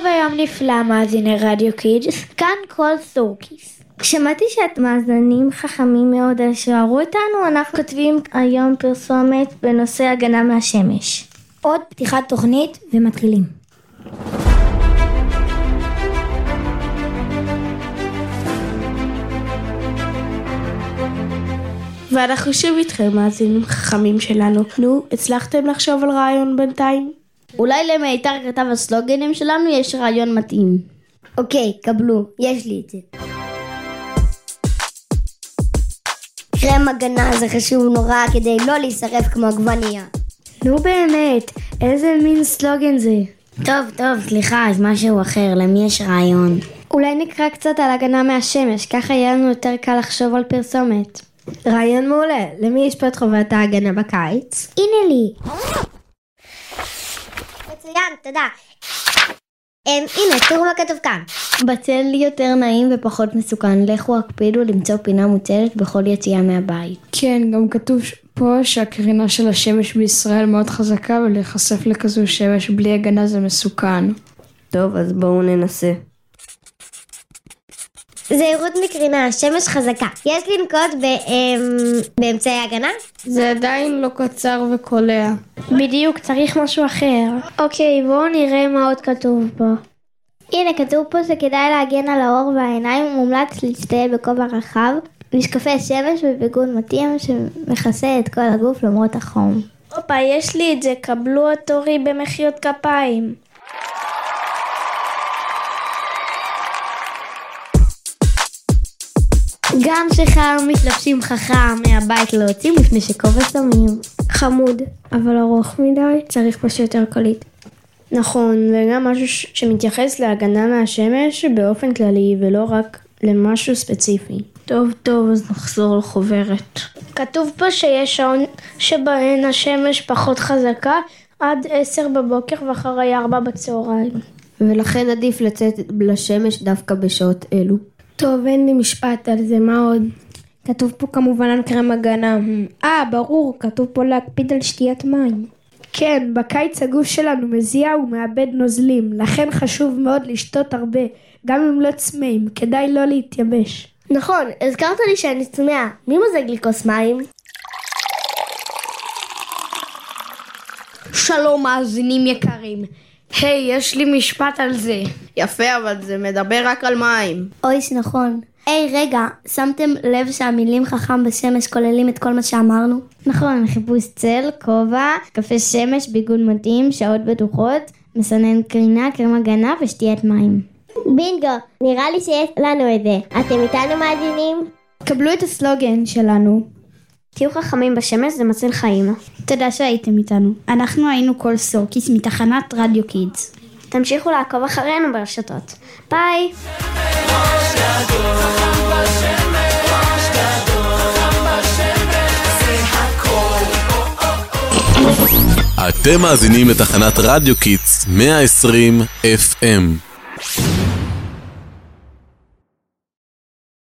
טוב היום נפלא מאזיני רדיו קידס, כאן כל סורקיס. שמעתי שאת מאזנים חכמים מאוד, אז שערו איתנו, אנחנו כותבים היום פרסומת בנושא הגנה מהשמש. עוד פתיחת תוכנית ומתחילים. ואנחנו שוב איתכם, מאזינים חכמים שלנו. נו, הצלחתם לחשוב על רעיון בינתיים? אולי למיתר כתב הסלוגנים שלנו יש רעיון מתאים. אוקיי, קבלו, יש לי את זה. קרם הגנה זה חשוב נורא כדי לא להישרף כמו עגבנייה. נו באמת, איזה מין סלוגן זה? טוב, טוב, סליחה, אז משהו אחר, למי יש רעיון? אולי נקרא קצת על הגנה מהשמש, ככה יהיה לנו יותר קל לחשוב על פרסומת. רעיון מעולה, למי יש פה את חובת ההגנה בקיץ? הנה לי. מצוין, תודה. אמ, הנה, תראו מה כתוב כאן. בצל יותר נעים ופחות מסוכן, לכו הקפידו למצוא פינה מוצלת בכל יציאה מהבית. כן, גם כתוב פה שהקרינה של השמש בישראל מאוד חזקה ולהיחשף לכזו שמש בלי הגנה זה מסוכן. טוב, אז בואו ננסה. זהירות מקרינה, שמש חזקה. יש לנקוט ב, אמ, באמצעי הגנה? זה עדיין לא קצר וקולע. בדיוק, צריך משהו אחר. אוקיי, בואו נראה מה עוד כתוב פה. הנה, כתוב פה שכדאי להגן על האור והעיניים ומומלץ להצטייל בכובע רחב, משקפי שמש וביגוד מתאים שמכסה את כל הגוף למרות החום. הופה, יש לי את זה, קבלו את אורי במחיאות כפיים. גם שחיינו מתלבשים חכם מהבית לא יוצאים לפני שכובע שמים. חמוד, אבל ארוך מדי, צריך משהו יותר קליט. נכון, וגם משהו ש- שמתייחס להגנה מהשמש באופן כללי ולא רק למשהו ספציפי. טוב, טוב, אז נחזור לחוברת. כתוב פה שיש שעון שבהן השמש פחות חזקה עד עשר בבוקר ואחרי ארבע בצהריים. ולכן עדיף לצאת לשמש דווקא בשעות אלו. טוב, אין לי משפט על זה, מה עוד? כתוב פה כמובן על קרם הגנה. אה, ברור, כתוב פה להקפיד על שתיית מים. כן, בקיץ הגוף שלנו מזיע ומאבד נוזלים, לכן חשוב מאוד לשתות הרבה, גם אם לא צמאים, כדאי לא להתייבש. נכון, הזכרת לי שאני צמאה. מי מוזג לי כוס מים? שלום מאזינים יקרים. היי, יש לי משפט על זה. יפה, אבל זה מדבר רק על מים. אויש, נכון. היי, רגע, שמתם לב שהמילים חכם בשמש כוללים את כל מה שאמרנו? נכון, חיפוש צל, כובע, קפה שמש, ביגוד מתאים, שעות בטוחות, מסנן קרינה, קרם הגנה ושתיית מים. בינגו, נראה לי שיש לנו את זה. אתם איתנו מאזינים? קבלו את הסלוגן שלנו. תהיו חכמים בשמש, זה מציל חיים. תודה שהייתם איתנו. אנחנו היינו כל סורקיס מתחנת רדיו קידס. תמשיכו לעקוב אחרינו ברשתות. ביי! אתם מאזינים לתחנת רדיו קיטס 120 FM